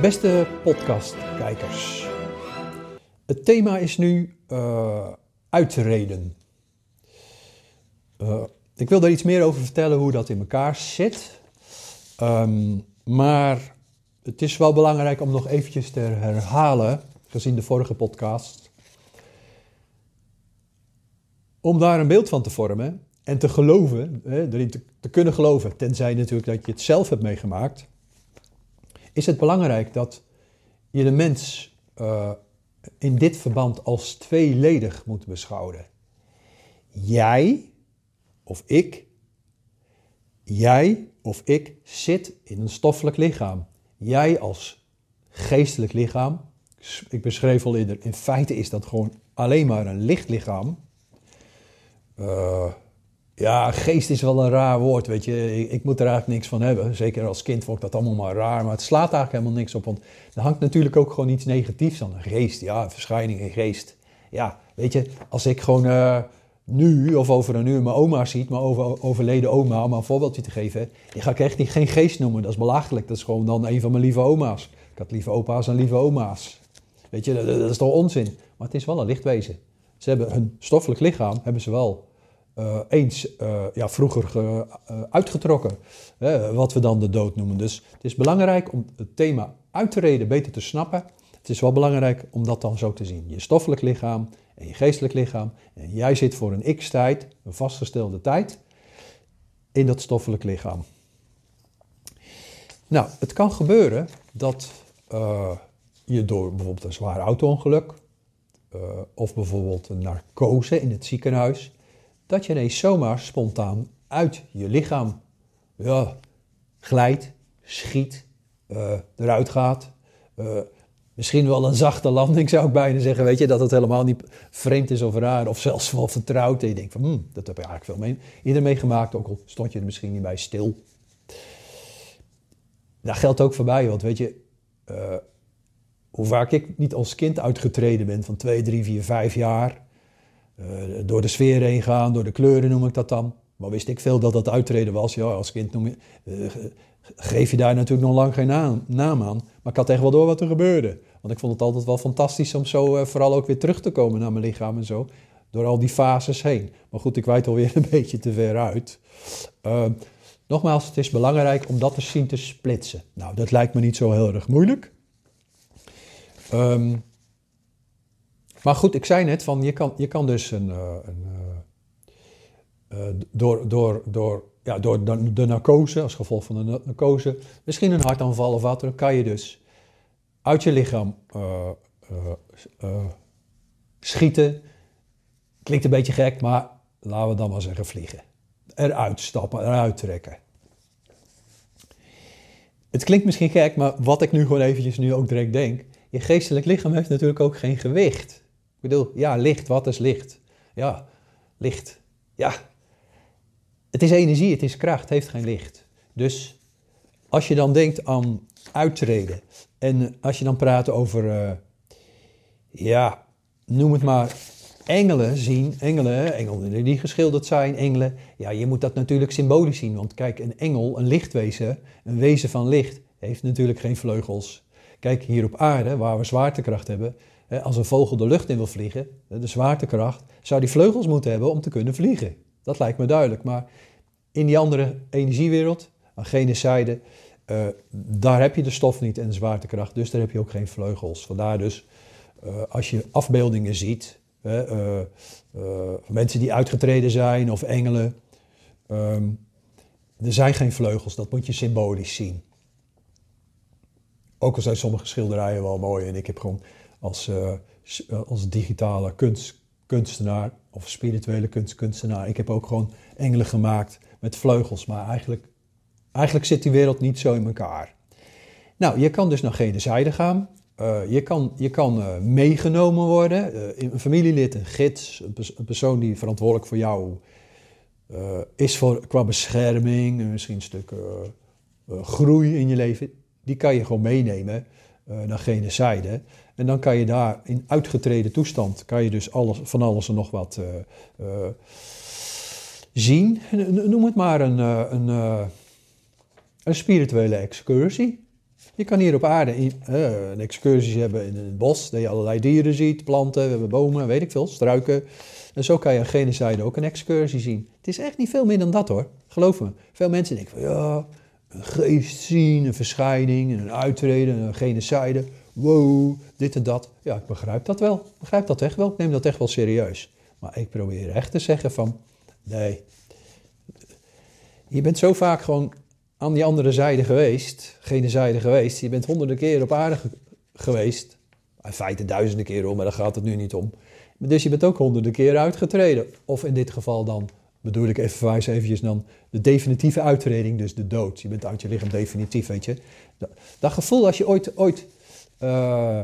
Beste podcastkijkers, het thema is nu uh, uitreden. Uh, ik wil daar iets meer over vertellen hoe dat in elkaar zit. Um, maar het is wel belangrijk om nog eventjes te herhalen, gezien de vorige podcast, om daar een beeld van te vormen en te geloven, erin te kunnen geloven, tenzij natuurlijk dat je het zelf hebt meegemaakt is het belangrijk dat je de mens uh, in dit verband als tweeledig moet beschouwen. Jij of ik, jij of ik zit in een stoffelijk lichaam. Jij als geestelijk lichaam, ik beschreef al eerder, in feite is dat gewoon alleen maar een lichtlichaam. Uh, ja, geest is wel een raar woord, weet je. Ik, moet er eigenlijk niks van hebben. Zeker als kind vond ik dat allemaal maar raar. Maar het slaat eigenlijk helemaal niks op. Want er hangt natuurlijk ook gewoon iets negatiefs aan. Geest, ja, verschijning, een geest. Ja, weet je, als ik gewoon uh, nu of over een uur mijn oma ziet, mijn over, overleden oma, om een voorbeeldje te geven. Die ga ik echt niet, geen geest noemen. Dat is belachelijk. Dat is gewoon dan een van mijn lieve oma's. Ik had lieve opa's en lieve oma's. Weet je, dat, dat is toch onzin. Maar het is wel een lichtwezen. Ze hebben hun stoffelijk lichaam, hebben ze wel uh, eens uh, ja, vroeger uh, uitgetrokken. wat we dan de dood noemen. Dus het is belangrijk om het thema uit te reden beter te snappen. Het is wel belangrijk om dat dan zo te zien. Je stoffelijk lichaam en je geestelijk lichaam. En jij zit voor een x-tijd, een vastgestelde tijd, in dat stoffelijk lichaam. Nou, het kan gebeuren dat je door bijvoorbeeld een zwaar auto-ongeluk... of bijvoorbeeld een narcose in het ziekenhuis dat je ineens zomaar spontaan uit je lichaam ja, glijdt, schiet, uh, eruit gaat. Uh, misschien wel een zachte landing zou ik bijna zeggen, weet je, dat het helemaal niet vreemd is of raar of zelfs wel vertrouwd. En je denkt van, hmm, dat heb je eigenlijk veel mee, ieder meegemaakt, ook al stond je er misschien niet bij stil. Dat geldt ook voor mij, want weet je, uh, hoe vaak ik niet als kind uitgetreden ben van 2, 3, 4, 5 jaar door de sfeer heen gaan, door de kleuren noem ik dat dan. Maar wist ik veel dat dat uittreden was. Ja, als kind noem je, uh, geef je daar natuurlijk nog lang geen naam, aan. Maar ik had echt wel door wat er gebeurde. Want ik vond het altijd wel fantastisch om zo uh, vooral ook weer terug te komen naar mijn lichaam en zo. Door al die fases heen. Maar goed, ik wijd alweer een beetje te ver uit. nogmaals, het is belangrijk om dat te zien te splitsen. Nou, dat lijkt me niet zo heel erg moeilijk. Um, maar goed, ik zei net van je kan, je kan dus een, uh, een uh, door, door, door, ja, door de, de, narcose, als gevolg van de narcose, misschien een hartaanval of wat, dan kan je dus uit je lichaam schieten. Klinkt een beetje gek, maar laten we dan maar zeggen vliegen. Eruit stappen, eruit trekken. Het klinkt misschien gek, maar wat ik nu gewoon eventjes nu ook direct denk. Je geestelijk lichaam heeft natuurlijk ook geen gewicht. Ik bedoel, ja, licht, wat is licht? Ja, licht. Ja, het is energie, het is kracht, het heeft geen licht. Dus als je dan denkt aan uittreden en als je dan praat over, uh, ja, noem het maar, engelen zien, engelen, engelen die geschilderd zijn, engelen, ja, je moet dat natuurlijk symbolisch zien. Want kijk, een engel, een lichtwezen, een wezen van licht, heeft natuurlijk geen vleugels. Kijk, hier op aarde, waar we zwaartekracht hebben, als een vogel de lucht in wil vliegen, de zwaartekracht, zou die vleugels moeten hebben om te kunnen vliegen. Dat lijkt me duidelijk. Maar in die andere energiewereld, aan gene zijde, uh, daar heb je de stof niet en de zwaartekracht, dus daar heb je ook geen vleugels. Vandaar dus, uh, als je afbeeldingen ziet, uh, mensen die uitgetreden zijn of engelen, um, er zijn geen vleugels, dat moet je symbolisch zien. Ook al zijn sommige schilderijen wel mooi en ik heb gewoon als, uh, als digitale kunst, kunstenaar of spirituele kunst, kunstenaar. Ik heb ook gewoon engelen gemaakt met vleugels, maar eigenlijk, eigenlijk zit die wereld niet zo in elkaar. Nou, je kan dus naar gene zijde gaan. Uh, je kan, je kan meegenomen worden. Een familielid, een gids, een, persoon die verantwoordelijk voor jou is voor, qua bescherming, misschien een stuk groei in je leven. Die kan je gewoon meenemen naar gene zijde. En dan kan je daar in uitgetreden toestand, kan je dus alles, van alles en nog wat uh, uh, zien. Noem het maar een, uh, een, een spirituele excursie. Je kan hier op aarde een excursie hebben in het bos, dat je allerlei dieren ziet, planten, we hebben bomen, weet ik veel, struiken. En zo kan je aan gene zijde ook een excursie zien. Het is echt niet veel meer dan dat hoor, geloof me. Veel mensen denken van ja, een geest zien, een verschijning, een uitreden, een gene zijde. Wow, dit en dat. Ja, ik begrijp dat wel. Ik begrijp dat echt wel. Ik neem dat echt wel serieus. Maar ik probeer echt te zeggen van, nee, je bent zo vaak gewoon aan die andere zijde geweest, gene zijde geweest. Je bent honderden keer op aarde geweest. In feite duizenden keer om, maar daar gaat het nu niet om. Dus je bent ook honderden keer uitgetreden. Of in dit geval dan, bedoel ik even verwijs eventjes dan, de definitieve uittreding, dus de dood. Je bent uit je lichaam definitief, weet je. Dat, gevoel als je ooit, ooit uh,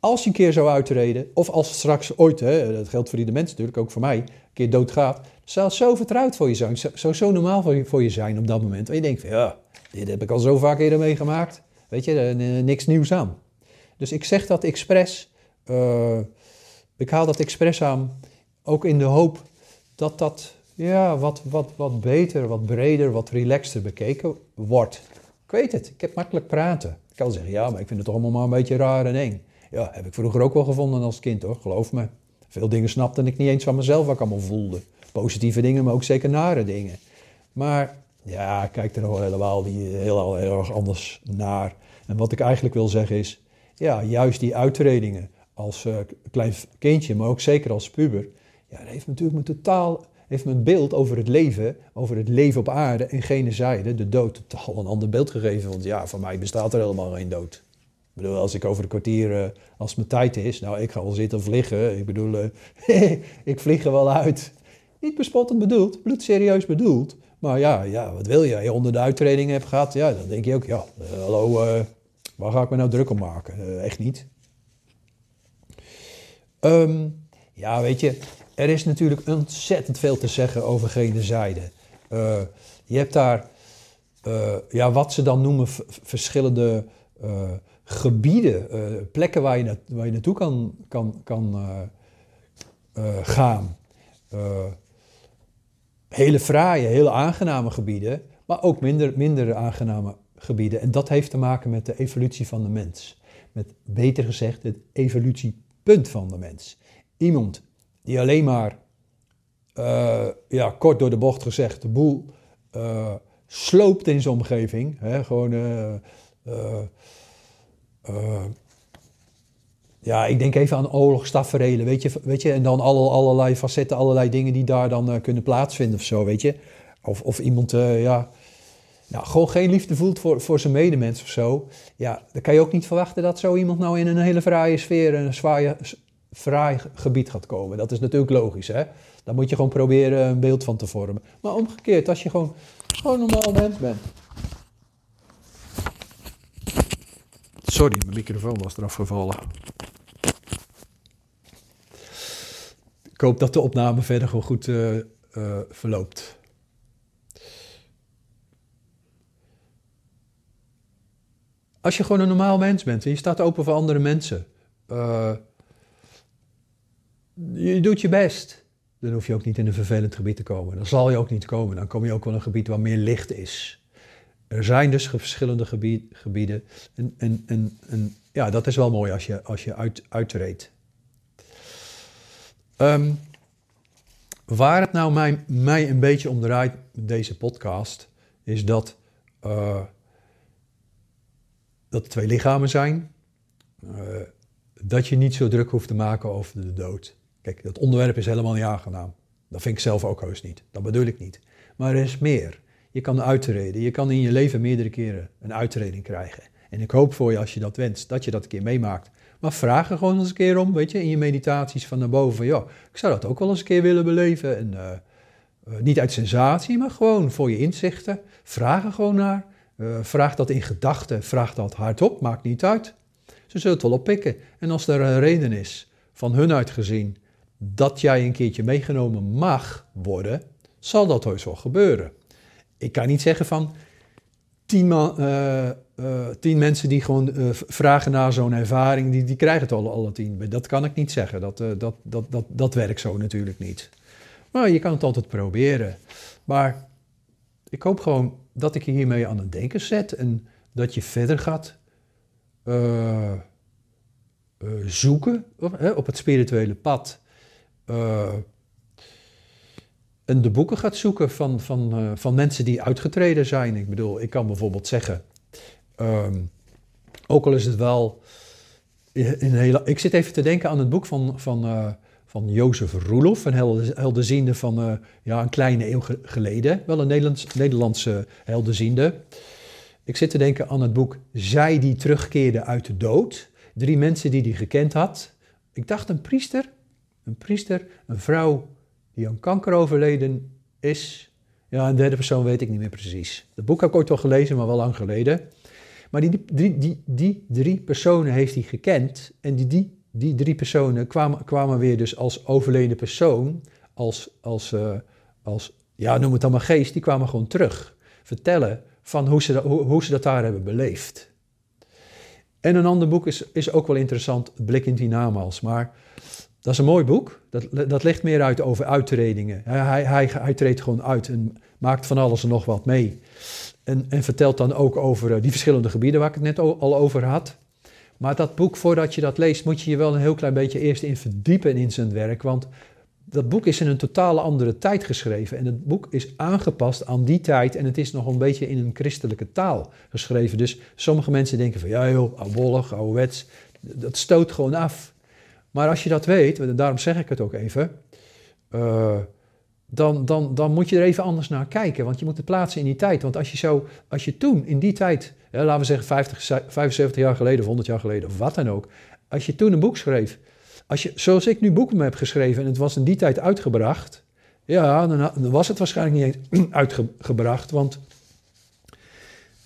als je een keer zou uitreden, of als straks ooit, hè, dat geldt voor ieder mens natuurlijk, ook voor mij, een keer doodgaat, zal het zo vertrouwd voor je zijn, zo, zo normaal voor je, voor je zijn op dat moment. En je denkt van, ja, dit heb ik al zo vaak eerder meegemaakt, weet je, niks nieuws aan. Dus ik zeg dat expres, uh, ik haal dat expres aan, ook in de hoop dat dat ja, wat, wat, wat beter, wat breder, wat relaxter bekeken wordt. Weet het, ik heb makkelijk praten. Ik kan zeggen, ja, maar ik vind het toch allemaal maar een beetje raar en eng. Ja, heb ik vroeger ook wel gevonden als kind hoor, geloof me. Veel dingen snapte ik niet eens van mezelf wat ik allemaal voelde. Positieve dingen, maar ook zeker nare dingen. Maar ja, ik kijk er nog helemaal heel, heel erg anders naar. En wat ik eigenlijk wil zeggen is, ja, juist die uitredingen als uh, klein kindje, maar ook zeker als puber, ja, dat heeft natuurlijk me totaal, heeft me een beeld over het leven, over het leven op aarde en gene zijde, de dood, totaal een ander beeld gegeven. Want ja, voor mij bestaat er helemaal geen dood. Ik bedoel, als ik over een kwartier, als mijn tijd is, nou, ik ga wel zitten vliegen. Ik bedoel, uh, ik vlieg er wel uit. Niet bespottend bedoeld, bloedserieus bedoeld. Maar ja, ja, wat wil je? Je onder de uittreding hebt gehad, ja, dan denk je ook, ja, uh, hallo, waar ga ik me nou druk om maken? echt niet. Um, ja, weet je, er is natuurlijk ontzettend veel te zeggen over gene zijde. je hebt daar, ja, wat ze dan noemen verschillende gebieden, uh, plekken waar je, waar je naartoe kan, kan, kan gaan. hele fraaie, hele aangename gebieden, maar ook minder, minder aangename gebieden. En dat heeft te maken met de evolutie van de mens. Met, beter gezegd, het evolutiepunt van de mens. Iemand die alleen maar, ja, kort door de bocht gezegd, de boel sloopt in zijn omgeving. Hè, gewoon uh, ja, ik denk even aan oorlogstaferelen, weet je, weet je. En dan alle, allerlei facetten, allerlei dingen die daar dan kunnen plaatsvinden of zo, weet je. Of, of iemand, ja, nou, gewoon geen liefde voelt voor, voor zijn medemens of zo. Ja, dan kan je ook niet verwachten dat zo iemand nou in een hele fraaie sfeer, een zwaaie, fraai gebied gaat komen. Dat is natuurlijk logisch, hè. Daar moet je gewoon proberen een beeld van te vormen. Maar omgekeerd, als je gewoon, gewoon een normaal mens bent Sorry, mijn microfoon was eraf gevallen. Ik hoop dat de opname verder gewoon goed uh, uh, verloopt. Als je gewoon een normaal mens bent en je staat open voor andere mensen, uh, je doet je best, dan hoef je ook niet in een vervelend gebied te komen. Dan zal je ook niet komen. Dan kom je ook wel een gebied waar meer licht is. Er zijn dus verschillende gebieden. En, ja, dat is wel mooi als je, als je uit, uitreedt. Um, waar het nou mij, mij een beetje om draait met deze podcast, is dat, uh, dat er twee lichamen zijn. Uh, dat je niet zo druk hoeft te maken over de dood. Kijk, dat onderwerp is helemaal niet aangenaam. Dat vind ik zelf ook heus niet. Dat bedoel ik niet. Maar er is meer. Je kan uitreden. Je kan in je leven meerdere keren een uitreding krijgen. En ik hoop voor je, als je dat wenst, dat je dat een keer meemaakt. Maar vraag er gewoon eens een keer om, weet je, in je meditaties van naar boven. Ja, ik zou dat ook wel eens een keer willen beleven. En, uh, uh, niet uit sensatie, maar gewoon voor je inzichten. Vraag er gewoon naar. Uh, vraag dat in gedachten, vraag dat hardop, maakt niet uit. Ze zullen het wel oppikken. En als er een reden is, van hun uitgezien, dat jij een keertje meegenomen mag worden, zal dat heus wel gebeuren ik kan niet zeggen van tien, uh, tien mensen die gewoon uh, vragen naar zo'n ervaring, die, die krijgen het al alle tien. Dat kan ik niet zeggen. Dat, dat, dat, dat, dat werkt zo natuurlijk niet. Maar je kan het altijd proberen. Maar ik hoop gewoon dat ik je hiermee aan het denken zet en dat je verder gaat eh, eh, zoeken hè, op het spirituele pad. Eh, en de boeken gaat zoeken van, van, eh, van mensen die uitgetreden zijn. Ik bedoel, ik kan bijvoorbeeld zeggen, ehm, ook al is het wel in hele, ik zit even te denken aan het boek van, van, eh, van Jozef Roelof, een hel- helderziende van ja, een kleine eeuw ge- geleden. Wel een Nederlands, Nederlandse helderziende. Ik zit te denken aan het boek Zij die terugkeerde uit de dood. Drie mensen die hij gekend had. Ik dacht een priester, een priester, een vrouw die aan kanker overleden is. Ja, een derde persoon weet ik niet meer precies. Het boek heb ik ooit wel gelezen, maar wel lang geleden. Maar die, die, die, die, drie personen heeft hij gekend. En die, die, die drie personen kwamen, kwamen weer dus als overleden persoon, als, als, eh, als, ja, noem het dan maar geest, die kwamen gewoon terug. Vertellen van hoe ze, dat- hoe, hoe ze dat daar hebben beleefd. En een ander boek is, is ook wel interessant, Blik in Tinamaals. Maar dat is een mooi boek. Dat, dat legt meer uit over uittredingen. Hij, hij, hij, treedt gewoon uit en maakt van alles en nog wat mee. En, en vertelt dan ook over eh, die verschillende gebieden waar ik het net al over had. Maar dat boek, voordat je dat leest, moet je je wel een heel klein beetje eerst in verdiepen in zijn werk. Want dat boek is in een totale andere tijd geschreven. En het boek is aangepast aan die tijd. En het is nog een beetje in een christelijke taal geschreven. Dus sommige mensen denken van, ja joh, oudbollig, ouderwets. Dat stoot gewoon af. Maar als je dat weet, en daarom zeg ik het ook even... eh, dan, dan, dan moet je er even anders naar kijken. Want je moet het plaatsen in die tijd. Want als je, zo, als je toen, in die tijd, laten we zeggen 50, 75 jaar geleden of 100 jaar geleden of wat dan ook. Als je toen een boek schreef, als je, zoals ik nu boeken heb geschreven en het was in die tijd uitgebracht. Ja, dan, dan was het waarschijnlijk niet eens uitgebracht. Want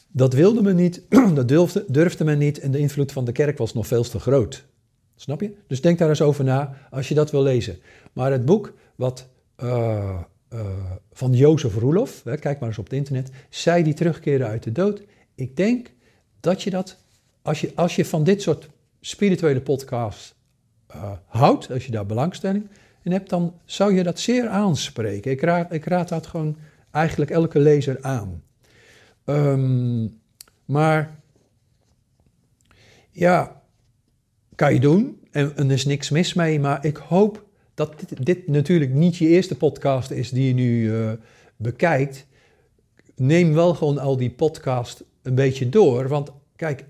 dat wilde men niet, dat durfde, durfde men niet. En de invloed van de kerk was nog veel te groot. Snap je? Dus denk daar eens over na als je dat wil lezen. Maar het boek wat eh, eh, van Jozef Roelof, hè, kijk maar eens op het internet, zij die terugkeren uit de dood. Ik denk dat je dat, als je, als je van dit soort spirituele podcasts eh, houdt, als je daar belangstelling in hebt, dan zou je dat zeer aanspreken. Ik raad, ik raad dat gewoon eigenlijk elke lezer aan. Ehm, maar ja, kan je doen en, er is niks mis mee, maar ik hoop dat dit, dit natuurlijk niet je eerste podcast is die je nu eh, bekijkt. Neem wel gewoon al die podcast een beetje door, want kijk,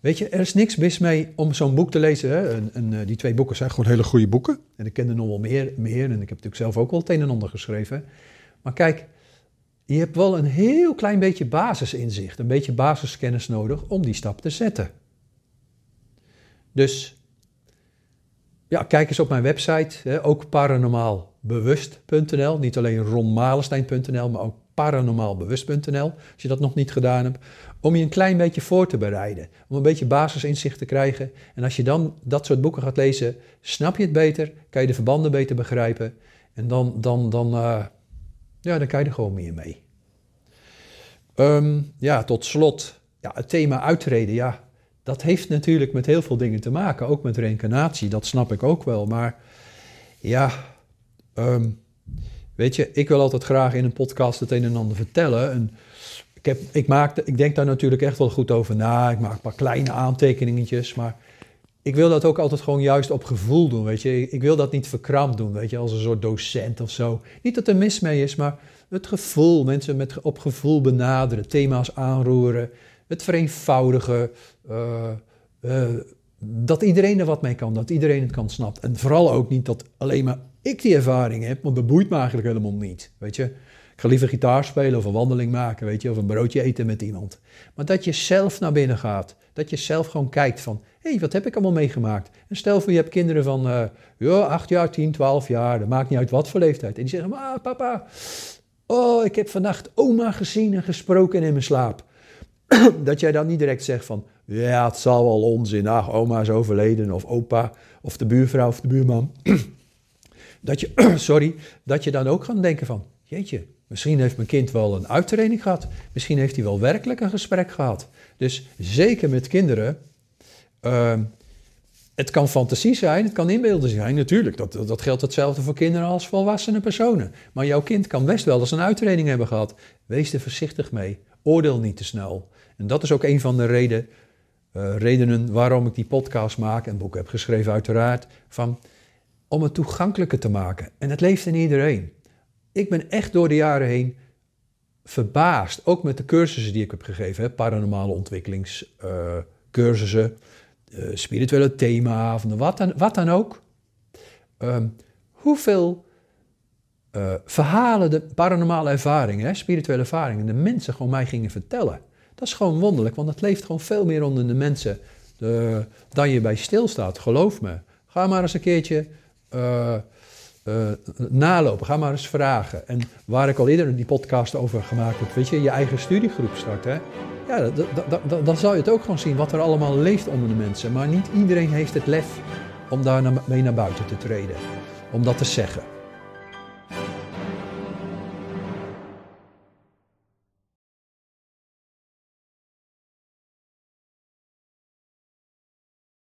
weet je, er is niks mis mee om zo'n boek te lezen. Hè? Eh, die twee boeken zijn gewoon hele goede boeken. En ik ken er nog wel meer, meer en ik heb natuurlijk zelf ook wel het een en ander geschreven. Maar kijk, je hebt wel een heel klein beetje basisinzicht, een beetje basiskennis nodig om die stap te zetten. Dus ja, kijk eens op mijn website, hè, ook paranormaalbewust.nl. Niet alleen ronmalenstein.nl, maar ook paranormaalbewust.nl, als je dat nog niet gedaan hebt. Om je een klein beetje voor te bereiden, om een beetje basisinzicht te krijgen. En als je dan dat soort boeken gaat lezen, snap je het beter, kan je de verbanden beter begrijpen. En dan, dan, dan, eh, ja, dan kan je er gewoon meer mee. Ehm, ja, tot slot, ja, het thema uitreden, ja, dat heeft natuurlijk met heel veel dingen te maken, ook met reïncarnatie, dat snap ik ook wel. Maar ja, ehm, weet je, ik wil altijd graag in een podcast het een en ander vertellen. En ik, heb, ik, maak, ik denk daar natuurlijk echt wel goed over na. Ik maak een paar kleine aantekeningetjes, maar ik wil dat ook altijd gewoon juist op gevoel doen, weet je. Ik wil dat niet verkrampt doen, weet je, als een soort docent of zo. Niet dat er mis mee is, maar het gevoel, mensen met, op gevoel benaderen, thema's aanroeren, het vereenvoudigen, uh, uh, dat iedereen er wat mee kan, dat iedereen het kan snapt. En vooral ook niet dat alleen maar ik die ervaring heb, want dat boeit me eigenlijk helemaal niet, weet je. Ik ga liever gitaar spelen of een wandeling maken, weet je, of een broodje eten met iemand. Maar dat je zelf naar binnen gaat, dat je zelf gewoon kijkt van, hé, hey, wat heb ik allemaal meegemaakt? En stel voor je hebt kinderen van, uh, ja, 8 jaar, 10, 12 jaar, dat maakt niet uit wat voor leeftijd. En die zeggen, maar papa, oh, ik heb vannacht oma gezien en gesproken in mijn slaap. dat jij dan niet direct zegt van, ja, het zal wel onzin, ach, oma is overleden, of opa, of de buurvrouw of de buurman. dat je, sorry, dat je dan ook gaat denken van, jeetje, misschien heeft mijn kind wel een uittraining gehad, misschien heeft hij wel werkelijk een gesprek gehad. Dus zeker met kinderen, uh, het kan fantasie zijn, het kan inbeelden zijn, natuurlijk. Dat, dat geldt hetzelfde voor kinderen als volwassene personen. Maar jouw kind kan best wel eens een uittraining hebben gehad. Wees er voorzichtig mee. Oordeel niet te snel. En dat is ook een van de redenen eh, redenen waarom ik die podcast maak en boek heb geschreven uiteraard, van, om het toegankelijker te maken. En het leeft in iedereen. Ik ben echt door de jaren heen verbaasd, ook met de cursussen die ik heb gegeven, hè, paranormale ontwikkelingscursussen, uh, spirituele themaavonden, wat dan, wat dan ook. Ehm, hoeveel verhalen, de paranormale ervaringen, hè, spirituele ervaringen, de mensen gewoon mij gingen vertellen. Dat is gewoon wonderlijk, want het leeft gewoon veel meer onder de mensen de, dan je bij stilstaat, geloof me. Ga maar eens een keertje uh, nalopen, ga maar eens vragen. En waar ik al eerder die podcast over gemaakt heb, weet je, je eigen studiegroep starten. Ja, dan zal je het ook gewoon zien wat er allemaal leeft onder de mensen. Maar niet iedereen heeft het lef om daar mee naar buiten te treden, om dat te zeggen.